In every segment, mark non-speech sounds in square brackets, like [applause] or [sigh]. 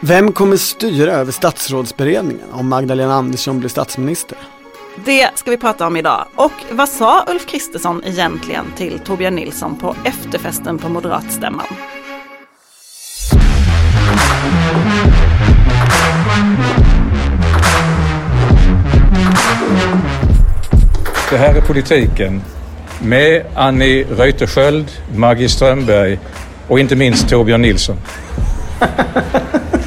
Vem kommer styra över statsrådsberedningen om Magdalena Andersson blir statsminister? Det ska vi prata om idag. Och vad sa Ulf Kristersson egentligen till Torbjörn Nilsson på efterfesten på moderatstämman? Det här är politiken med Annie Reuterskiöld, Maggie Strömberg och inte minst Torbjörn Nilsson. [laughs]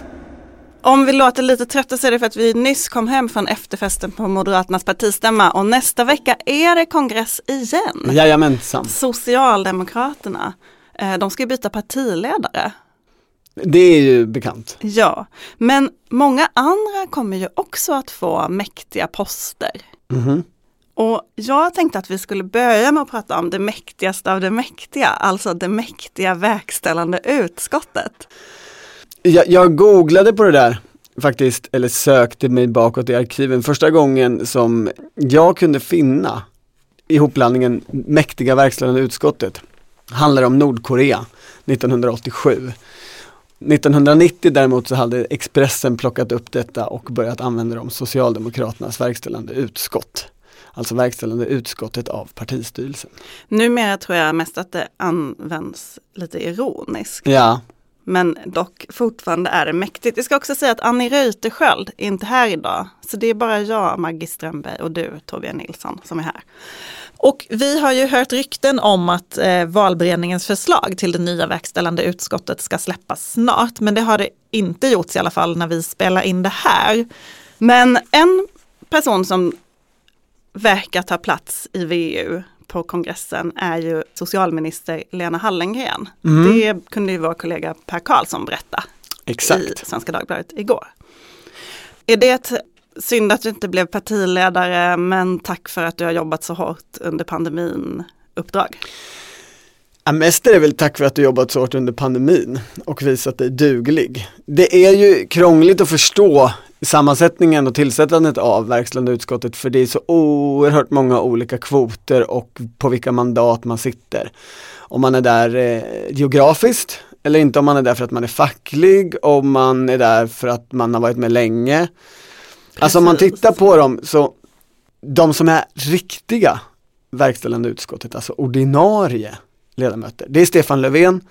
Om vi låter lite trötta så är det för att vi nyss kom hem från efterfesten på Moderaternas partistämma och nästa vecka är det kongress igen. Jajamensan. Socialdemokraterna, eh, de ska byta partiledare. Det är ju bekant. Ja, men många andra kommer ju också att få mäktiga poster. Mhm. Och jag tänkte att vi skulle börja med att prata om det mäktigaste av det mäktiga, alltså det mäktiga verkställande utskottet. Jag, jag googlade på det där faktiskt, eller sökte mig bakåt i arkiven. Första gången som jag kunde finna ihopblandningen mäktiga verkställande utskottet handlar om Nordkorea 1987. 1990 däremot så hade Expressen plockat upp detta och börjat använda det om Socialdemokraternas verkställande utskott. Alltså verkställande utskottet av partistyrelsen. Numera tror jag mest att det används lite ironiskt. Ja, Men dock fortfarande är det mäktigt. Vi ska också säga att Annie Reuterskiöld är inte här idag. Så det är bara jag, Maggie Strömberg och du, Torbjörn Nilsson, som är här. Och vi har ju hört rykten om att eh, valberedningens förslag till det nya verkställande utskottet ska släppas snart. Men det har det inte gjorts i alla fall när vi spelar in det här. Men en person som verkar ta plats i VU på kongressen är ju socialminister Lena Hallengren. Mm. Det kunde ju vår kollega Per Karlsson berätta i exakt. Svenska Dagbladet igår. Är det ett synd att du inte blev partiledare men tack för att du har jobbat så hårt under pandemin uppdrag? Ja, mest är det väl tack för att du jobbat så hårt under pandemin och visat dig duglig. Det är ju krångligt att förstå sammansättningen och tillsättandet av verkställande utskottet för det är så oerhört många olika kvoter och på vilka mandat man sitter. Om man är där eh, geografiskt eller inte om man är där för att man är facklig, om man är där för att man har varit med länge. Alltså om man Precis. tittar på dem så de som är riktiga verkställande utskottet, alltså ordinarie ledamöter. Det är Stefan Löfven,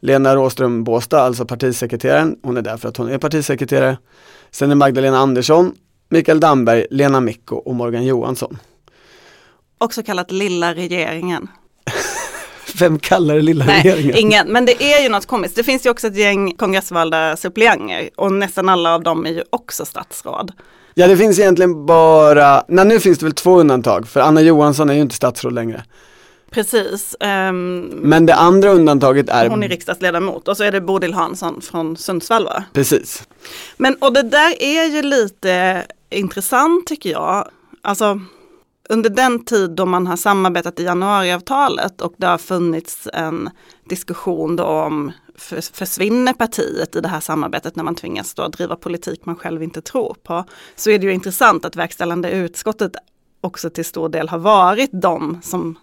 Lena Råström Båstad, alltså partisekreteraren. Hon är där för att hon är partisekreterare. Sen är Magdalena Andersson, Mikael Damberg, Lena Micko och Morgan Johansson. Också kallat lilla regeringen. [laughs] Vem kallar det lilla Nej, regeringen? ingen. Men det är ju något komiskt. Det finns ju också ett gäng kongressvalda suppleanter och nästan alla av dem är ju också statsråd. Ja det finns egentligen bara, nej nu finns det väl två undantag för Anna Johansson är ju inte statsråd längre. Precis. ehm, Men det andra undantaget är, hon är riksdagsledamot och så är det Bodil Hansson från Sundsvall va? precis, Men och det där är ju lite intressant tycker jag. Alltså under den tid då man har samarbetat i januariavtalet och det har funnits en diskussion då om för, försvinner partiet i det här samarbetet när man tvingas då driva politik man själv inte tror på. Så är det ju intressant att verkställande utskottet också till stor del har varit de som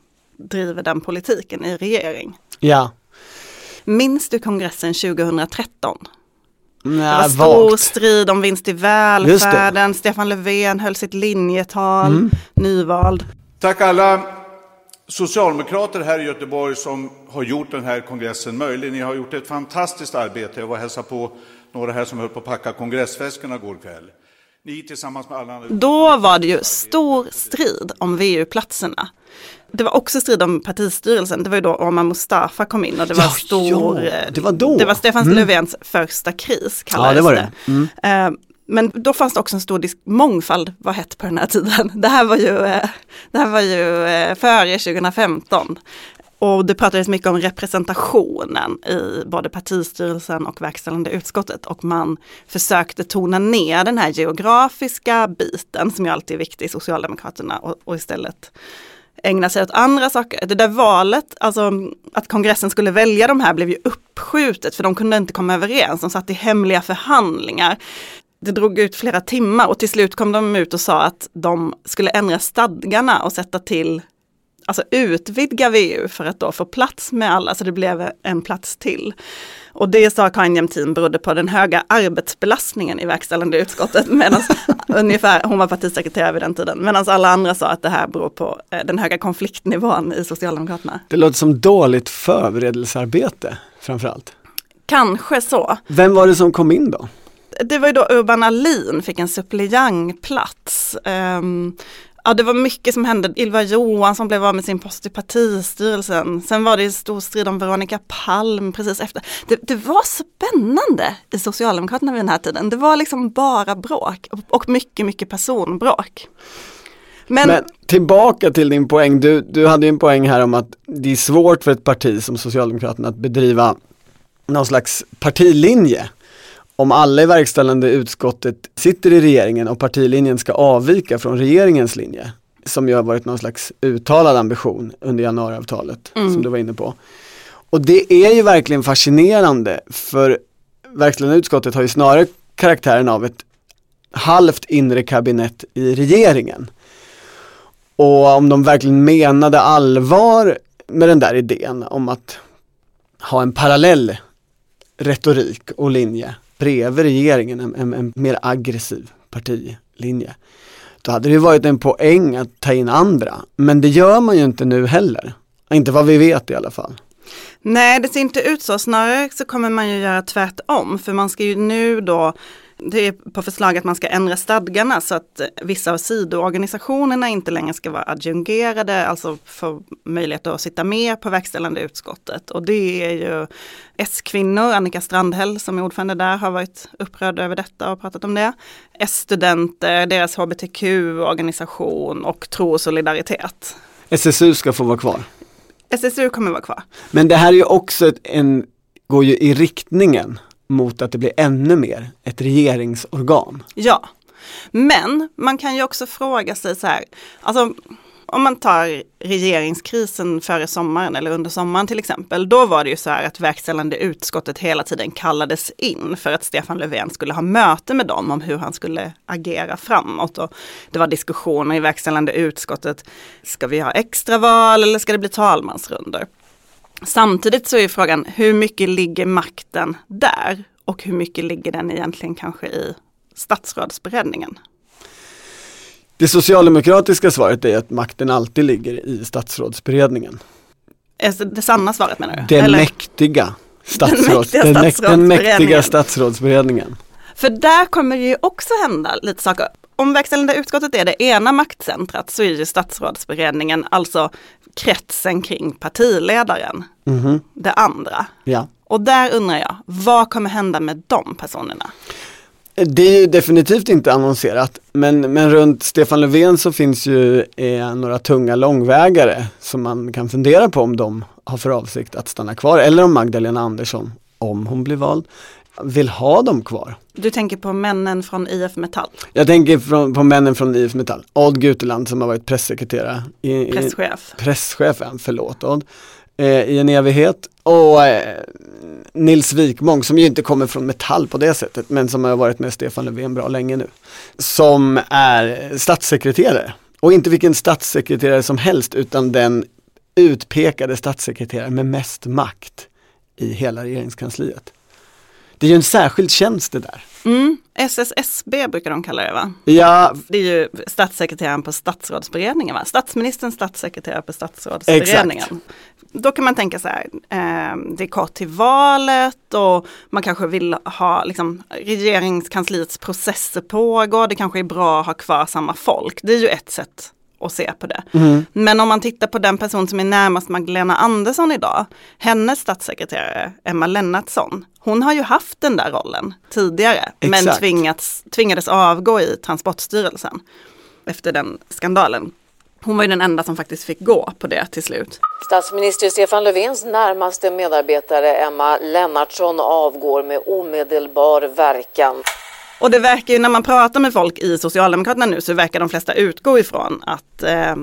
driver den politiken i regering. ja. Minns du kongressen 2013? Det var Nej, stor vagt. strid om vinst i välfärden. Stefan Löfven höll sitt linjetal, Mm. nyvald. Tack alla socialdemokrater här i Göteborg som har gjort den här kongressen möjlig. Ni har gjort ett fantastiskt arbete. Jag var och hälsade på några här som höll på att packa kongressväskorna igår kväll. Ni tillsammans med alla andra. Då var det ju stor strid om VU-platserna. Det var också strid om partistyrelsen. Det var ju då Omar Mustafa kom in och det var Ja, stor... ja, eh, det var då. Det var Stefan Mm. Löfvens första kris kallades Ja, det var det. Mm. Eh, Men då fanns det också en stor disk- mångfald var hett på den här tiden. [laughs] Det här var ju, eh, det här var ju eh, före 2015. Och det pratades mycket om representationen i både partistyrelsen och verkställande utskottet. Och man försökte tona ner den här geografiska biten som ju alltid är viktig i Socialdemokraterna och, och istället ägna sig åt andra saker. Det där valet, alltså att kongressen skulle välja de här blev ju uppskjutet för de kunde inte komma överens. De satt i hemliga förhandlingar. Det drog ut flera timmar och till slut kom de ut och sa att de skulle ändra stadgarna och sätta till alltså utvidga VU för att då få plats med alla, så det blev en plats till. Och det sa Karin Jämtin berodde på den höga arbetsbelastningen i verkställande utskottet, [laughs] medan ungefär, hon var partisekreterare vid den tiden, medan alla andra sa att det här beror på eh, den höga konfliktnivån i Socialdemokraterna. Det låter som dåligt förberedelsearbete framförallt. Kanske så. Vem var det som kom in då? Det var ju då Urban Alin fick en suppleantplats. Um, Ja, det var mycket som hände. Ylva Johansson blev av med sin post i partistyrelsen. Sen var det stor strid om Veronica Palm precis efter. Det, det, var spännande i Socialdemokraterna vid den här tiden. Det var liksom bara bråk och mycket, mycket personbråk. Men, Men tillbaka till din poäng. Du, du hade en poäng här om att det är svårt för ett parti som Socialdemokraterna att bedriva någon slags partilinje om alla i verkställande utskottet sitter i regeringen och partilinjen ska avvika från regeringens linje, som ju har varit någon slags uttalad ambition under januariavtalet, mm. som du var inne på. Och det är ju verkligen fascinerande, för verkställande utskottet har ju snarare karaktären av ett halvt inre kabinett i regeringen. Och om de verkligen menade allvar med den där idén om att ha en parallell retorik och linje bredvid regeringen en, en, en mer aggressiv partilinje. Då hade det varit en poäng att ta in andra, men det gör man ju inte nu heller. Inte vad vi vet i alla fall. Nej, det ser inte ut så. Snarare så kommer man ju göra tvärtom, för man ska ju nu då det är på förslag att man ska ändra stadgarna så att vissa av sidoorganisationerna inte längre ska vara adjungerade, alltså få möjlighet att sitta med på verkställande utskottet. Och det är ju S-kvinnor, Annika Strandhäll som är ordförande där har varit upprörd över detta och pratat om det. S-studenter, deras hbtq-organisation och Tro och solidaritet. SSU ska få vara kvar? SSU kommer vara kvar. Men det här är ju också en, går ju i riktningen mot att det blir ännu mer ett regeringsorgan. Ja, men man kan ju också fråga sig så här, alltså om man tar regeringskrisen före sommaren eller under sommaren till exempel, då var det ju så här att verkställande utskottet hela tiden kallades in för att Stefan Löfven skulle ha möte med dem om hur han skulle agera framåt. Och det var diskussioner i verkställande utskottet, ska vi ha extraval eller ska det bli talmansrunder? Samtidigt så är frågan hur mycket ligger makten där och hur mycket ligger den egentligen kanske i statsrådsberedningen? Det socialdemokratiska svaret är att makten alltid ligger i statsrådsberedningen. Alltså det sanna svaret menar du? Det Eller? mäktiga statsråds, den, mäktiga den mäktiga statsrådsberedningen. För där kommer det ju också hända lite saker. Om verkställande utskottet är det ena maktcentrat så är ju statsrådsberedningen alltså kretsen kring partiledaren. Mm. Det andra. Ja. Och där undrar jag, vad kommer hända med de personerna? Det är ju definitivt inte annonserat, men, men runt Stefan Löfven så finns ju eh, några tunga långvägare som man kan fundera på om de har för avsikt att stanna kvar, eller om Magdalena Andersson, om hon blir vald, vill ha dem kvar. Du tänker på männen från IF Metall? Jag tänker från, på männen från IF Metall. Odd Guteland som har varit pressekreterare. I, presschef. I, presschef, förlåt Odd. Eh, I en evighet. Och eh, Nils Wikmång som ju inte kommer från Metall på det sättet men som har varit med Stefan Löfven bra länge nu. Som är statssekreterare. Och inte vilken statssekreterare som helst utan den utpekade statssekreterare med mest makt i hela regeringskansliet. Det är ju en särskild tjänst det där. Mm, SSSB brukar de kalla det va? Ja. Det är ju statssekreteraren på statsrådsberedningen va? Statsministerns statssekreterare på statsrådsberedningen. Exakt. Då kan man tänka så här, eh, det är kort till valet och man kanske vill ha, liksom, regeringskansliets processer pågår, det kanske är bra att ha kvar samma folk. Det är ju ett sätt och se på det. Mm. Men om man tittar på den person som är närmast Magdalena Andersson idag, hennes statssekreterare Emma Lennartsson, hon har ju haft den där rollen tidigare, Exakt. men tvingats, tvingades avgå i Transportstyrelsen efter den skandalen. Hon var ju den enda som faktiskt fick gå på det till slut. Statsminister Stefan Löfvens närmaste medarbetare Emma Lennartsson avgår med omedelbar verkan. Och det verkar ju när man pratar med folk i Socialdemokraterna nu så verkar de flesta utgå ifrån att eh,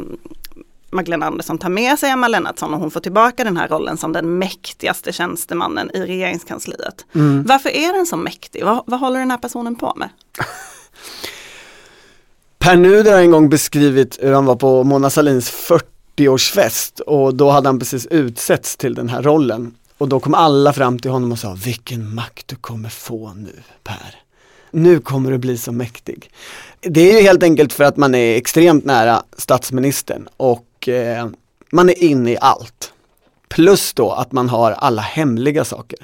Magdalena Andersson tar med sig Emma Lennartsson och hon får tillbaka den här rollen som den mäktigaste tjänstemannen i regeringskansliet. Mm. Varför är den så mäktig? Vad, vad håller den här personen på med? [laughs] Per Nuder har en gång beskrivit hur han var på Mona Salins 40 40-årsfest och då hade han precis utsetts till den här rollen. Och då kom alla fram till honom och sa, vilken makt du kommer få nu Per. Nu kommer du bli så mäktig. Det är ju helt enkelt för att man är extremt nära statsministern och eh, man är inne i allt. Plus då att man har alla hemliga saker.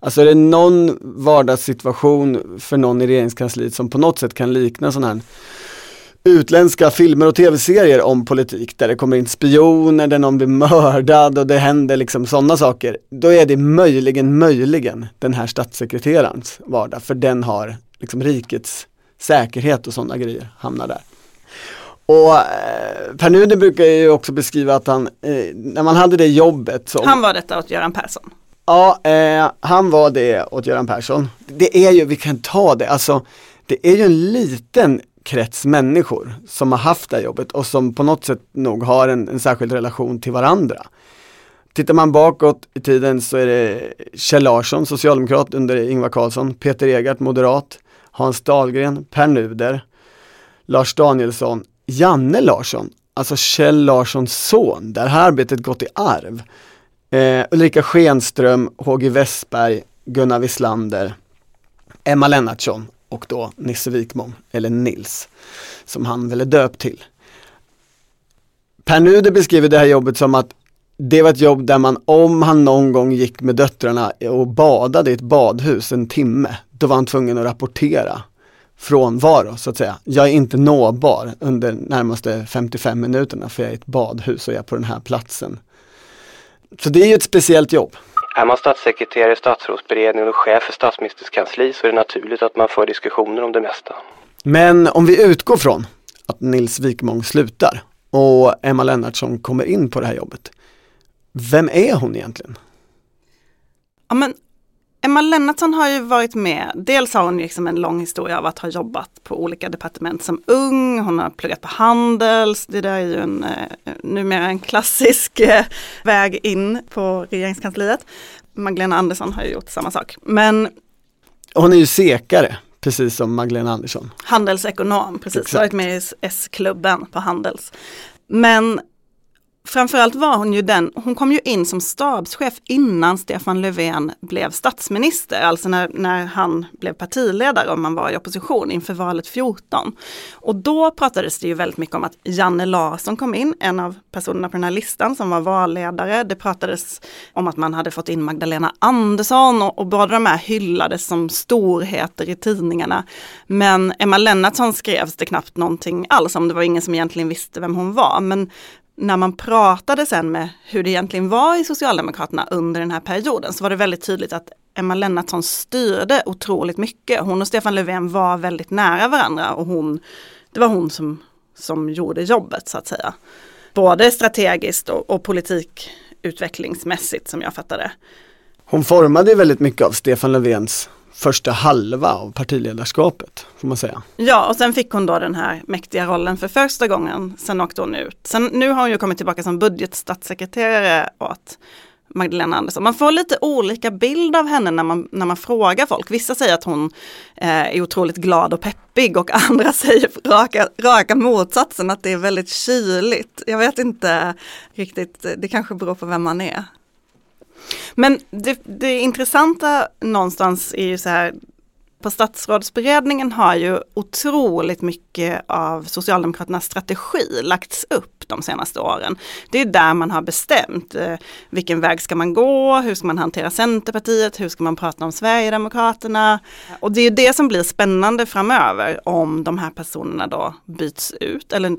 Alltså är det någon vardagssituation för någon i regeringskansliet som på något sätt kan likna sån här utländska filmer och tv-serier om politik där det kommer in spioner, där någon blir mördad och det händer liksom sådana saker. Då är det möjligen, möjligen den här statssekreterarens vardag för den har liksom rikets säkerhet och sådana grejer hamnar där. Och eh, Per Nuder brukar ju också beskriva att han, eh, när man hade det jobbet som, Han var detta åt Göran Persson. Ja, eh, han var det åt Göran Persson. Det är ju, vi kan ta det, alltså det är ju en liten krets människor som har haft det här jobbet och som på något sätt nog har en, en särskild relation till varandra. Tittar man bakåt i tiden så är det Kjell Larsson, socialdemokrat under Ingvar Carlsson, Peter Egart, moderat, Hans Dahlgren, Per Nuder, Lars Danielsson, Janne Larsson, alltså Kjell Larssons son, där här arbetet gått i arv. Eh, Ulrika Schenström, HG Westberg, Gunnar Wislander, Emma Lennartsson och då Nisse Wikmom, eller Nils, som han väl är döpt till. Per Nuder beskriver det här jobbet som att det var ett jobb där man, om han någon gång gick med döttrarna och badade i ett badhus en timme, då var han tvungen att rapportera frånvaro så att säga. Jag är inte nåbar under närmaste 55 minuterna för jag är i ett badhus och jag är på den här platsen. Så det är ju ett speciellt jobb. Är man statssekreterare i statsrådsberedningen och chef för statsministerns kansli så är det naturligt att man för diskussioner om det mesta. Men om vi utgår från att Nils Wikmång slutar och Emma Lennartsson kommer in på det här jobbet. Vem är hon egentligen? Ja, men Emma Lennartsson har ju varit med, dels har hon liksom en lång historia av att ha jobbat på olika departement som ung, hon har pluggat på Handels, det där är ju en, eh, numera en klassisk eh, väg in på regeringskansliet. Magdalena Andersson har ju gjort samma sak. Men Hon är ju sekare, precis som Magdalena Andersson. handelsekonom, precis, Exakt. varit med i S-klubben på Handels. Men framförallt var hon ju den, hon kom ju in som stabschef innan Stefan Löfven blev statsminister, alltså när, när han blev partiledare om man var i opposition inför valet 14. Och då pratades det ju väldigt mycket om att Janne Larsson kom in, en av personerna på den här listan som var valledare. Det pratades om att man hade fått in Magdalena Andersson och, och båda de här hyllades som storheter i tidningarna. Men Emma Lennartsson skrevs det knappt någonting alls om, det var ingen som egentligen visste vem hon var. Men när man pratade sen med hur det egentligen var i Socialdemokraterna under den här perioden så var det väldigt tydligt att Emma Lennartsson styrde otroligt mycket. Hon och Stefan Löfven var väldigt nära varandra och hon, det var hon som, som gjorde jobbet så att säga. Både strategiskt och, och politikutvecklingsmässigt som jag fattade. Hon formade väldigt mycket av Stefan Löfvens första halva av partiledarskapet, får man säga. Ja, och sen fick hon då den här mäktiga rollen för första gången. Sen åkte hon ut. Sen, nu har hon ju kommit tillbaka som budgetstatssekreterare åt Magdalena Andersson. Man får lite olika bild av henne när man, när man frågar folk. Vissa säger att hon eh, är otroligt glad och peppig och [laughs] andra säger raka, raka motsatsen, att det är väldigt kyligt. Jag vet inte riktigt, det kanske beror på vem man är. Men det, det intressanta någonstans är ju så här, på statsrådsberedningen har ju otroligt mycket av Socialdemokraternas strategi lagts upp de senaste åren. Det är där man har bestämt eh, vilken väg ska man gå, hur ska man hantera Centerpartiet, hur ska man prata om Sverigedemokraterna. Och det är det som blir spännande framöver om de här personerna då byts ut, eller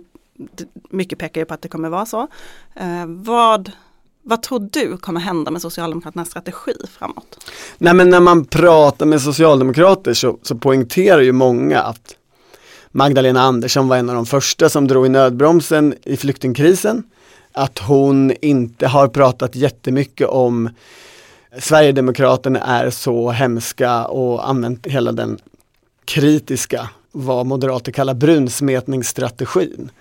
mycket pekar ju på att det kommer vara så. Eh, vad, vad tror du kommer hända med Socialdemokraternas strategi framåt? Nej men när man pratar med socialdemokrater så, så poängterar ju många att Magdalena Andersson var en av de första som drog i nödbromsen i flyktingkrisen. Att hon inte har pratat jättemycket om Sverigedemokraterna är så hemska och använt hela den kritiska, vad moderater kallar brunsmetningsstrategin.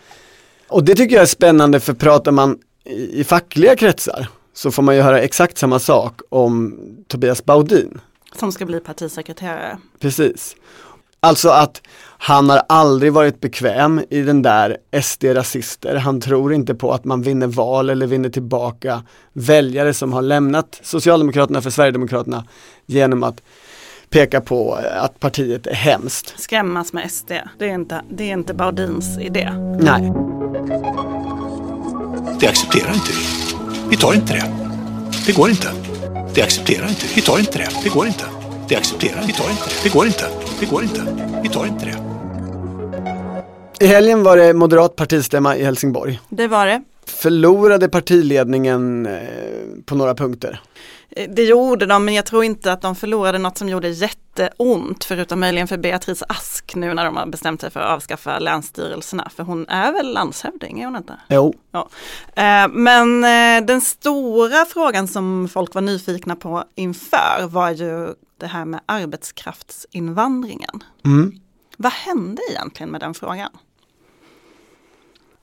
Och det tycker jag är spännande för pratar man i, i fackliga kretsar så får man ju höra exakt samma sak om Tobias Baudin. Som ska bli partisekreterare. Precis. Alltså att han har aldrig varit bekväm i den där SD-rasister. Han tror inte på att man vinner val eller vinner tillbaka väljare som har lämnat Socialdemokraterna för Sverigedemokraterna genom att peka på att partiet är hemskt. Skrämmas med SD, det är inte, det är inte Baudins idé. Nej. Det accepterar inte vi. Vi tar inte det. Det går inte. Det accepterar inte. Vi tar inte det. Det går inte. Det accepterar Vi tar inte det. Det går inte. Det går inte. Vi tar inte det. I helgen var det moderat partistämma i Helsingborg. Det var det. Förlorade partiledningen eh, på några punkter. Eh, det gjorde de, men jag tror inte att de förlorade något som gjorde jätteont, förutom möjligen för Beatrice Ask nu när de har bestämt sig för att avskaffa länsstyrelserna. För hon är väl landshövding, är hon inte? Jo. Ja. Eh, men den stora frågan som folk var nyfikna på inför var ju det här med arbetskraftsinvandringen. Mm. Vad hände egentligen med den frågan?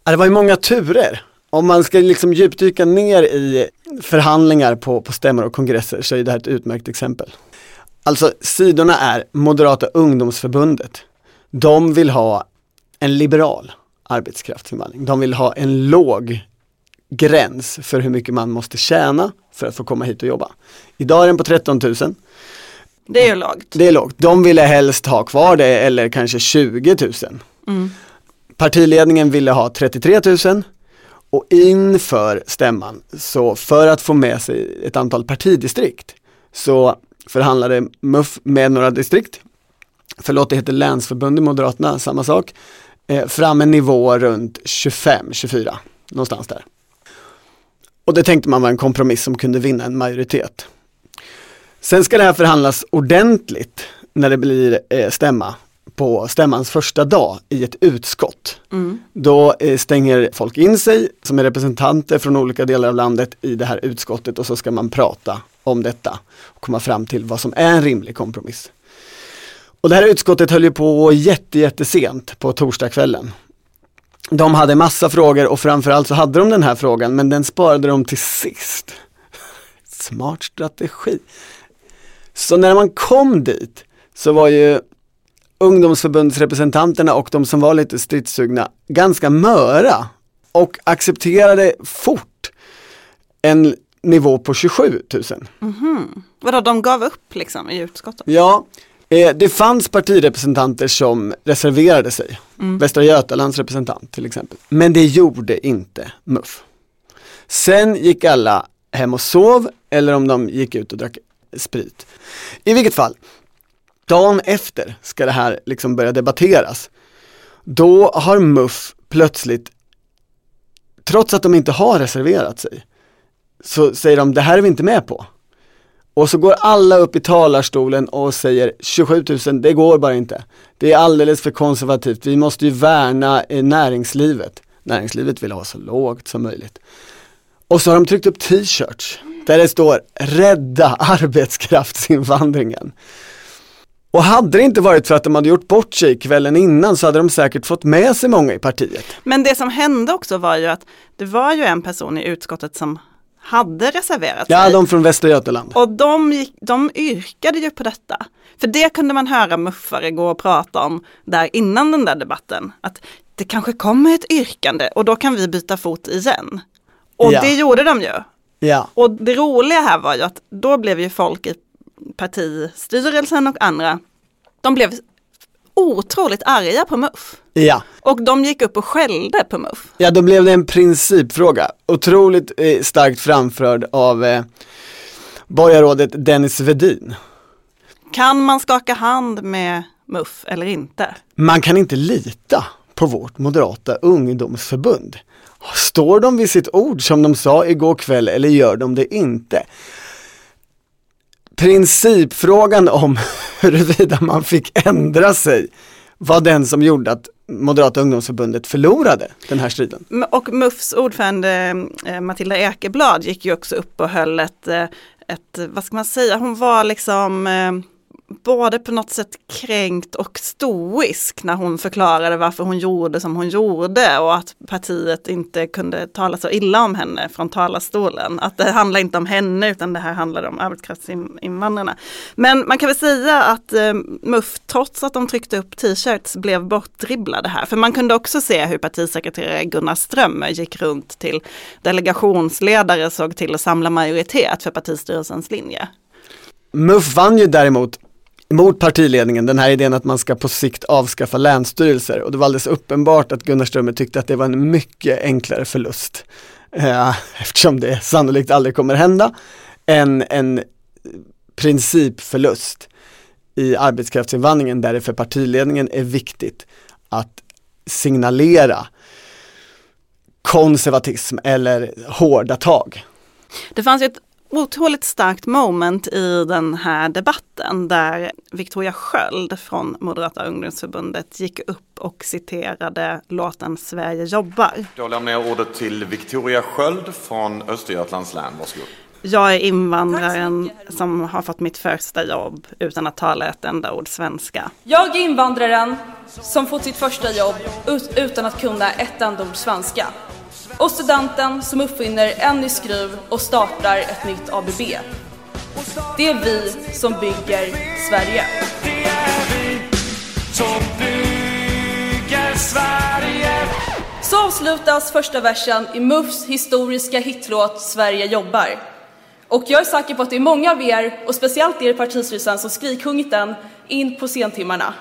det var ju många turer. Om man ska liksom djupdyka ner i förhandlingar på, på stämmor och kongresser så är det här ett utmärkt exempel. Alltså sidorna är Moderata ungdomsförbundet. De vill ha en liberal arbetskraftsinvandring. De vill ha en låg gräns för hur mycket man måste tjäna för att få komma hit och jobba. Idag är den på 13 000. Det är ju lågt. Det är lågt. De ville helst ha kvar det eller kanske 20 000. Mm. Partiledningen ville ha 33 000 och inför stämman, så för att få med sig ett antal partidistrikt så förhandlade MUF med några distrikt, förlåt det heter länsförbund i Moderaterna, samma sak, eh, fram en nivå runt 25-24, någonstans där. Och det tänkte man var en kompromiss som kunde vinna en majoritet. Sen ska det här förhandlas ordentligt när det blir eh, stämma på stämmans första dag i ett utskott. Mm. Då eh, stänger folk in sig som är representanter från olika delar av landet i det här utskottet och så ska man prata om detta och komma fram till vad som är en rimlig kompromiss. Och det här utskottet höll ju på jätte, jättesent på torsdagskvällen. De hade massa frågor och framförallt så hade de den här frågan men den sparade de till sist. [laughs] Smart strategi. Så när man kom dit så var ju ungdomsförbundsrepresentanterna och de som var lite stridssugna ganska möra och accepterade fort en nivå på 27 000. Mm -hmm. Vadå, de gav upp liksom i utskottet? Ja, eh, det fanns partirepresentanter som reserverade sig. Mm. Västra Götalands representant till exempel. Men det gjorde inte MUF. Sen gick alla hem och sov eller om de gick ut och drack sprit. I vilket fall, dagen efter ska det här liksom börja debatteras. Då har MUF plötsligt, trots att de inte har reserverat sig, så säger de det här är vi inte med på. Och så går alla upp i talarstolen och säger 27 000, det går bara inte. Det är alldeles för konservativt, vi måste ju värna eh, näringslivet. Näringslivet vill ha så lågt som möjligt. Och så har de tryckt upp t-shirts där det står rädda arbetskraftsinvandringen. Och hade det inte varit för att de hade gjort bort sig kvällen innan så hade de säkert fått med sig många i partiet. Men det som hände också var ju att det var ju en person i utskottet som hade reserverat sig. Ja, de från Västra Götaland. Och de, gick, de yrkade ju på detta. För det kunde man höra muffare gå och prata om där innan den där debatten. Att det kanske kommer ett yrkande och då kan vi byta fot igen. Och ja. det gjorde de ju. Ja. Och det roliga här var ju att då blev ju folk i partistyrelsen och andra, de blev otroligt arga på MUF. Ja. Och de gick upp och skällde på MUF. Ja, då blev det en principfråga. Otroligt eh, starkt framförd av eh, borgarrådet Dennis Vedin. Kan man skaka hand med MUF eller inte? Man kan inte lita på vårt moderata ungdomsförbund. Står de vid sitt ord som de sa igår kväll eller gör de det inte? Principfrågan om [laughs] huruvida man fick ändra sig var den som gjorde att Moderata ungdomsförbundet förlorade den här striden. Och MUFs ordförande eh, Matilda Ekeblad gick ju också upp och höll ett, eh, ett, vad ska man säga, hon var liksom eh, både på något sätt kränkt och stoisk när hon förklarade varför hon gjorde som hon gjorde och att partiet inte kunde tala så illa om henne från talarstolen. Att det handlar inte om henne utan det här handlar om arbetskraftsinvandrarna. Men man kan väl säga att eh, MUF, trots att de tryckte upp t-shirts, blev bortdribblade här. För man kunde också se hur partisekreterare Gunnar Strömmer gick runt till delegationsledare, såg till att samla majoritet för partistyrelsens linje. MUF vann ju däremot mot partiledningen den här idén att man ska på sikt avskaffa länsstyrelser och det var alldeles uppenbart att Gunnar Strömmer tyckte att det var en mycket enklare förlust eh, [laughs] eftersom det sannolikt aldrig kommer hända än en principförlust i arbetskraftsinvandringen där det för partiledningen är viktigt att signalera konservatism eller hårda tag. Det fanns ett otroligt starkt moment i den här debatten där Victoria Sköld från Moderata ungdomsförbundet gick upp och citerade låten Sverige jobbar. Då lämnar jag ordet till Victoria Sköld från Östergötlands län. Varsågod. Jag är invandraren som har fått mitt första jobb utan att tala ett enda ord svenska. Jag är invandraren som fått sitt första jobb utan att kunna ett enda ord svenska och studenten som uppfinner en ny skruv och startar ett nytt ABB. Det är vi som bygger Sverige. Det är vi som bygger Sverige. Så avslutas första versen i MUFs historiska hitlåt Sverige jobbar. Och jag är säker på att det är många av er, och speciellt er i partistyrelsen, som skrikhungit den in på sentimmarna.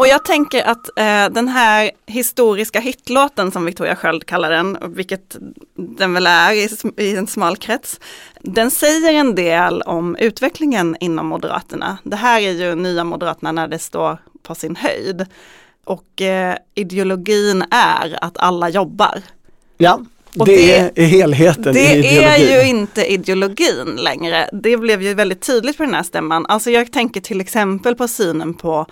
Och jag tänker att eh, den här historiska hitlåten som Victoria Sköld kallar den, vilket den väl är i, i, en smal krets, den säger en del om utvecklingen inom Moderaterna. Det här är ju nya Moderaterna när det står på sin höjd. Och eh, ideologin är att alla jobbar. Ja, det, det, är helheten Det i är ju inte ideologin längre. Det blev ju väldigt tydligt på den här stämman. Alltså jag tänker till exempel på synen på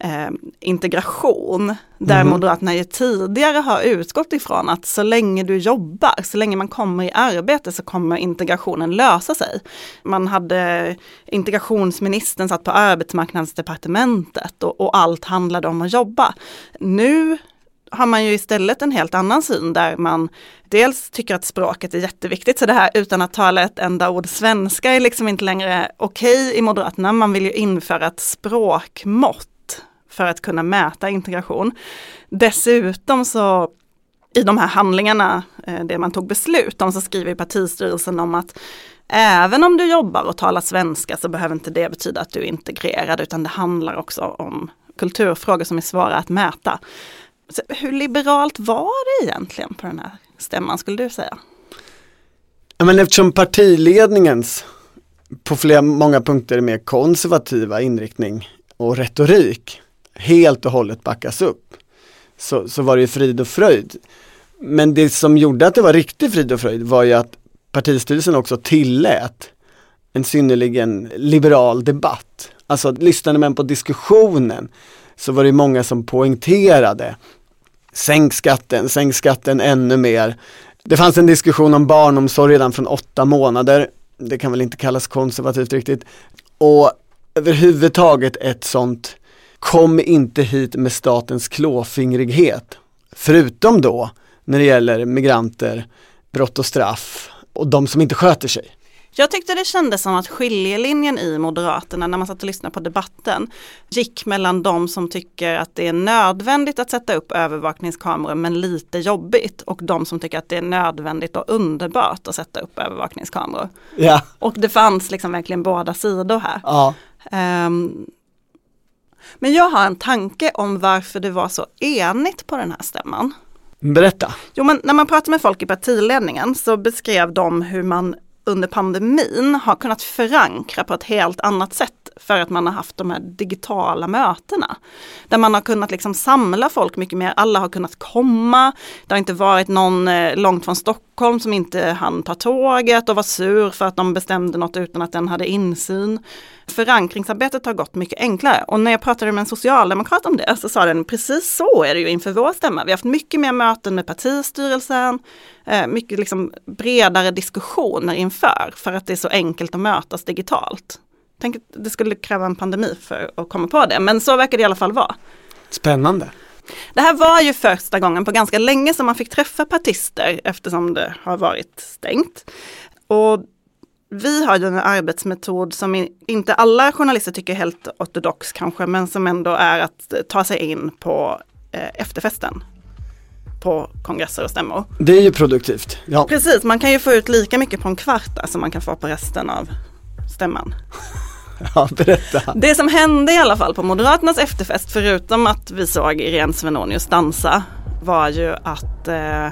eh, integration. Där mm. Moderaterna ju tidigare har utgått ifrån att så länge du jobbar, så länge man kommer i arbete så kommer integrationen lösa sig. Man hade integrationsministern satt på arbetsmarknadsdepartementet och, och allt handlade om att jobba. Nu har man ju istället en helt annan syn där man dels tycker att språket är jätteviktigt, så det här utan att tala ett enda ord svenska är liksom inte längre okej okay i Moderaterna. Man vill ju införa ett språkmått för att kunna mäta integration. Dessutom så i de här handlingarna, eh, det man tog beslut om, så skriver partistyrelsen om att även om du jobbar och talar svenska så behöver inte det betyda att du är integrerad, utan det handlar också om kulturfrågor som är svåra att mäta. Så hur liberalt var det egentligen på den här stämman skulle du säga? Ja, men eftersom partiledningens på flera, många punkter mer konservativa inriktning och retorik helt och hållet backas upp så, så var det ju frid och fröjd. Men det som gjorde att det var riktig frid och fröjd var ju att partistyrelsen också tillät en synnerligen liberal debatt. Alltså lyssnade man på diskussionen så var det många som poängterade sänk skatten, sänk skatten ännu mer. Det fanns en diskussion om barnomsorg redan från åtta månader. Det kan väl inte kallas konservativt riktigt. Och överhuvudtaget ett sånt kom inte hit med statens klåfingrighet. Förutom då när det gäller migranter, brott och straff och de som inte sköter sig. Jag tyckte det kändes som att skiljelinjen i Moderaterna när man satt och lyssnade på debatten gick mellan de som tycker att det är nödvändigt att sätta upp övervakningskameror men lite jobbigt och de som tycker att det är nödvändigt och underbart att sätta upp övervakningskameror. Ja. Och det fanns liksom verkligen båda sidor här. Ja. Um, men jag har en tanke om varför det var så enigt på den här stämman. Berätta. Jo men när man pratar med folk i partiledningen så beskrev de hur man under pandemin har kunnat förankra på ett helt annat sätt för att man har haft de här digitala mötena. Där man har kunnat liksom samla folk mycket mer, alla har kunnat komma. Det har inte varit någon eh, långt från Stockholm som inte hann ta tåget och var sur för att de bestämde något utan att den hade insyn. Förankringsarbetet har gått mycket enklare och när jag pratade med en socialdemokrat om det så sa den precis så är det ju inför vår stämma. Vi har haft mycket mer möten med partistyrelsen, eh, mycket liksom bredare diskussioner inför för att det är så enkelt att mötas digitalt. Tänk att det skulle kräva en pandemi för att komma på det, men så verkar det i alla fall vara. Spännande. Det här var ju första gången på ganska länge som man fick träffa partister eftersom det har varit stängt. Och vi har ju en arbetsmetod som inte alla journalister tycker är helt ortodox kanske, men som ändå är att ta sig in på eh, efterfesten på kongresser och stämmor. Det är ju produktivt. Ja. Precis, man kan ju få ut lika mycket på en kvart som man kan få på resten av stämman. [laughs] Ja, berätta. Det som hände i alla fall på Moderaternas efterfest, förutom att vi såg Irene Svenonius dansa, var ju att eh,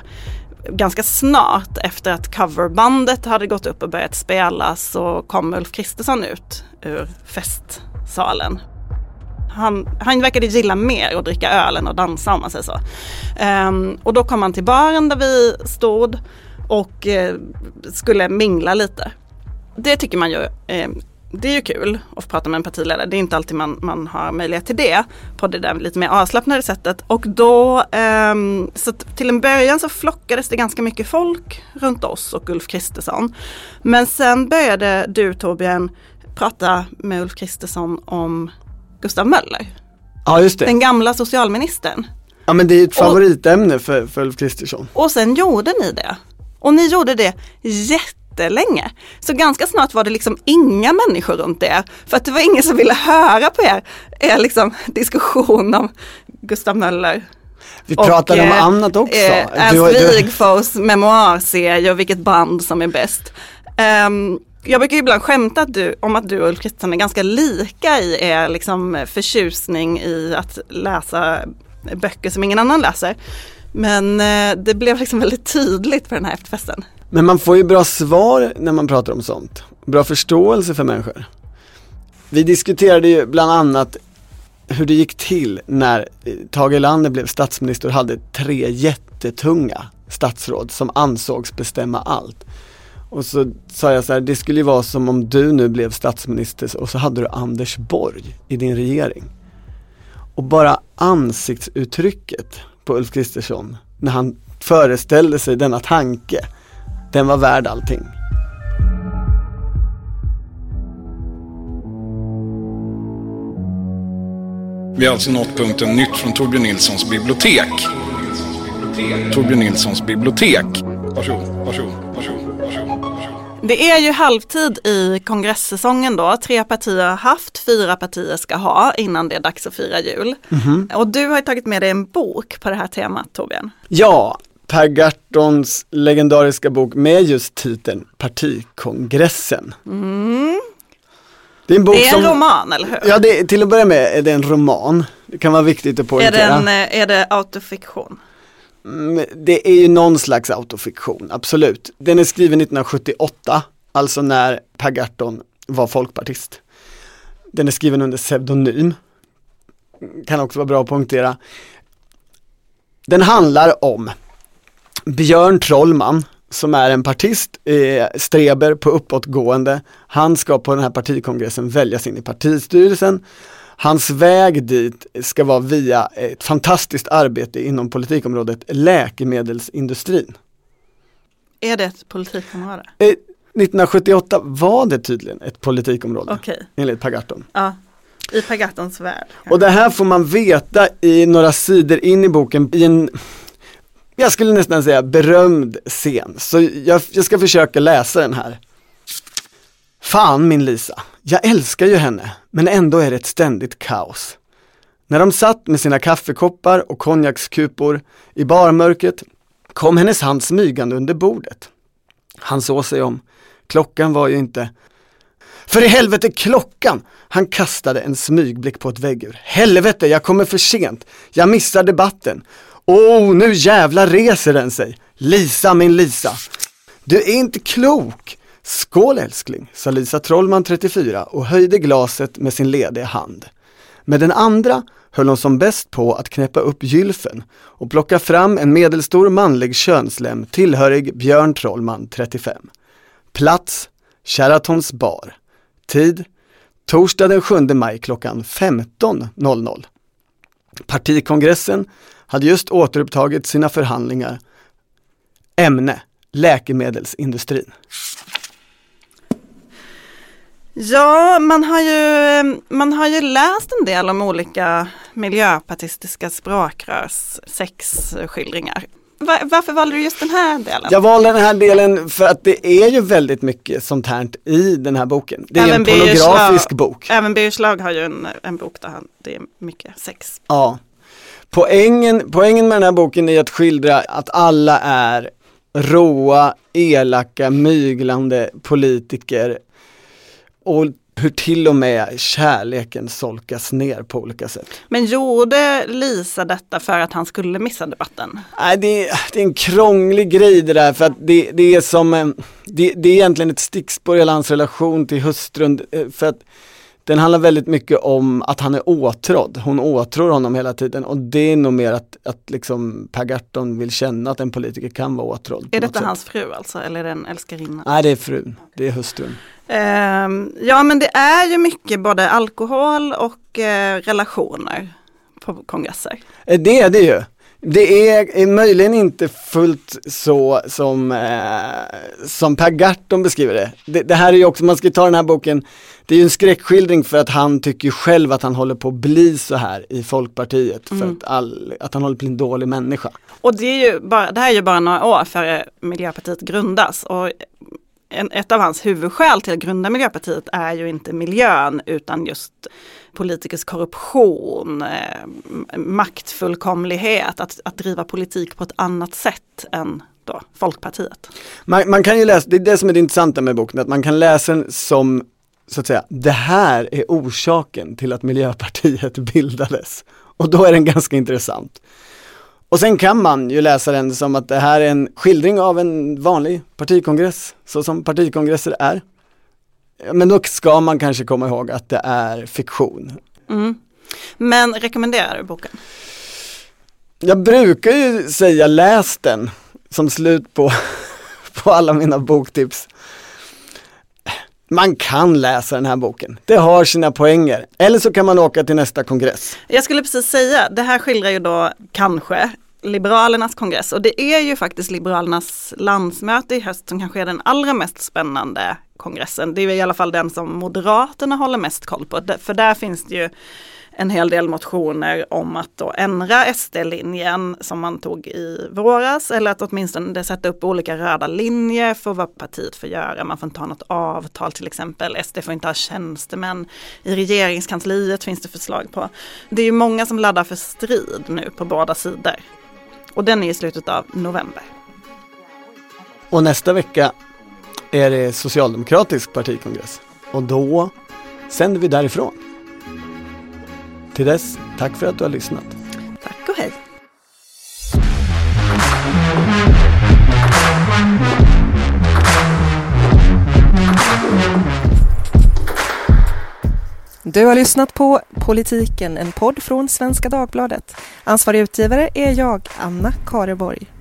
ganska snart efter att coverbandet hade gått upp och börjat spela så kom Ulf Kristersson ut ur festsalen. Han, han verkade gilla mer att dricka öl än att dansa om man säger så. Um, och då kom han till baren där vi stod och uh, skulle mingla lite. Det tycker man ju uh, det är ju kul att få prata med en partiledare. Det är inte alltid man, man har möjlighet till det på det där lite mer avslappnade sättet. Och då, um, så till en början så flockades det ganska mycket folk runt oss och Ulf Kristersson. Men sen började du Torbjörn prata med Ulf Kristersson om Gustav Möller. Ja, just det. Den gamla socialministern. Ja, men det är ett favoritämne och, för, för Ulf Kristersson. Och sen gjorde ni det. Och ni gjorde det jätte jättelänge. Så ganska snart var det liksom inga människor runt er. För att det var ingen som ville höra på er, er liksom diskussion om Gustav Möller. Vi pratade och, om eh, annat också. Eh, Ernst Wigforss memoarserie och vilket band som är bäst. Um, jag brukar ibland skämta att du, om att du och Ulf Kristersson är ganska lika i er liksom, förtjusning i att läsa böcker som ingen annan läser. Men eh, det blev liksom väldigt tydligt på den här efterfesten. Men man får ju bra svar när man pratar om sånt. Bra förståelse för människor. Vi diskuterade ju bland annat hur det gick till när eh, Tage Erlander blev statsminister och hade tre jättetunga statsråd som ansågs bestämma allt. Och så sa jag så här, det skulle ju vara som om du nu blev statsminister och så hade du Anders Borg i din regering. Och bara ansiktsuttrycket på Ulf Kristersson när han föreställde sig denna tanke den var värd allting. Vi har alltså nått punkten Nytt från Torbjörn Nilssons bibliotek. Torbjörn Nilssons bibliotek. Varsågod, varsågod, varsågod. Det är ju halvtid i kongresssäsongen då. Tre partier har haft, fyra partier ska ha innan det är dags att fira jul. Mm -hmm. Och du har tagit med dig en bok på det här temat Torbjörn. Ja, Per Gahrtons legendariska bok med just titeln Partikongressen. Mm. Det är en, bok det är en som, roman, eller hur? Ja, det, till att börja med är det en roman. Det kan vara viktigt att poängtera. Är, det, eh, är det autofiktion? Mm, det är ju någon slags autofiktion, absolut. Den är skriven 1978, alltså när Per Gahrton var folkpartist. Den är skriven under pseudonym. Kan också vara bra att poängtera. Den handlar om Björn Trollman som är en partist, eh, streber på uppåtgående. Han ska på den här partikongressen väljas in i partistyrelsen. Hans väg dit ska vara via ett fantastiskt arbete inom politikområdet läkemedelsindustrin. Är det ett politikområde? Eh, 1978 var det tydligen ett politikområde okay. enligt Per Gahrton. Ja, i Per Gahrtons värld. Och det här får man veta i några sidor in i boken i en jag skulle nästan säga berömd scen, så jag, jag ska försöka läsa den här. Fan min Lisa, jag älskar ju henne, men ändå är det ett ständigt kaos. När de satt med sina kaffekoppar och konjakskupor i barmörkret kom hennes hand smygande under bordet. Han såg sig om. Klockan var ju inte... För i helvete klockan! Han kastade en smygblick på ett väggur. Helvete, jag kommer för sent. Jag missar debatten. Åh, nu jävlar reser den sig. Lisa, min Lisa. Du är inte klok. Skål älskling, sa Lisa Trollman 34 och höjde glaset med sin lediga hand. Med den andra höll hon som bäst på att knäppa upp gylfen och plocka fram en medelstor manlig könslem tillhörig Björn Trollman 35. Plats Sheratons bar. Tid Torsdag den 7 maj klockan 15.00. Partikongressen hade just återupptagit sina förhandlingar. Ämne läkemedelsindustrin. Ja, man har, ju, man har ju läst en del om olika miljöpartistiska språkrörs sexskildringar. Var, varför valde du just den här delen? Jag valde den här delen för att det är ju väldigt mycket sånt här i den här boken. Det är Även en pornografisk bok. Även Birger Schlaug har ju en, en bok där han, det är mycket sex. Ja. Poängen, poängen med den här boken är att skildra att alla är råa, elaka, myglande politiker och hur till och med kärleken solkas ner på olika sätt. Men gjorde Lisa detta för att han skulle missa debatten? Nej, det, är, det är en krånglig grej det där för att det, det är som, eh, det, det är egentligen ett stickspår i hela hans relation till hustrun eh, för att den handlar väldigt mycket om att han är åtrådd. Hon åtrår honom hela tiden och det är nog mer att, att liksom Per Gahrton vill känna att en politiker kan vara åtrådd. Är detta hans fru alltså, eller är det en älskarinna? Nej, det är frun. Det är hustrun. Ehm, ja men det är ju mycket både alkohol och eh, relationer på kongresser. Eh, Det är det ju. Det är, är möjligen inte fullt så som, eh, som Per Gahrton beskriver det. det. Det här är ju också, man ska ta den här boken, det är ju en skräckskildring för att han tycker själv att han håller på att bli så här i Folkpartiet. För Mm. att, all, att han håller på att bli en dålig människa. Och det, är ju bara, det här är ju bara några år före Miljöpartiet grundas. Och en, ett av hans huvudskäl till att grunda Miljöpartiet är ju inte miljön utan just politikers korruption, eh, maktfullkomlighet, att, att driva politik på ett annat sätt än då Folkpartiet. Man, man kan ju läsa, det är det som är det intressanta med boken, att man kan läsa den som så att säga, det här är orsaken till att Miljöpartiet [laughs] bildades. Och då är den ganska intressant. Och sen kan man ju läsa den som att det här är en skildring av en vanlig partikongress, så som partikongresser är. Men då ska man kanske komma ihåg att det är fiktion. Mm. Men rekommenderar du boken? Jag brukar ju säga läs den som slut på, [laughs] på alla mina boktips. Man kan läsa den här boken. Det har sina poänger. Eller så kan man åka till nästa kongress. Jag skulle precis säga, det här skildrar ju då kanske Liberalernas kongress och det är ju faktiskt Liberalernas landsmöte i höst som kanske är den allra mest spännande kongressen. Det är i alla fall den som Moderaterna håller mest koll på, för där finns det ju en hel del motioner om att då ändra SD-linjen som man tog i våras eller att åtminstone sätta upp olika röda linjer för vad partiet får göra. Man får inte ha något avtal till exempel. SD får inte ha tjänstemän. I regeringskansliet finns det förslag på. Det är ju många som laddar för strid nu på båda sidor. Och den är i slutet av november. Och nästa vecka är det socialdemokratisk partikongress. Och då sänder vi därifrån. Till dess, tack för att du har lyssnat. Tack och hej! Du har lyssnat på Politiken, en podd från Svenska Dagbladet. Ansvarig utgivare är jag, Anna Kareborg.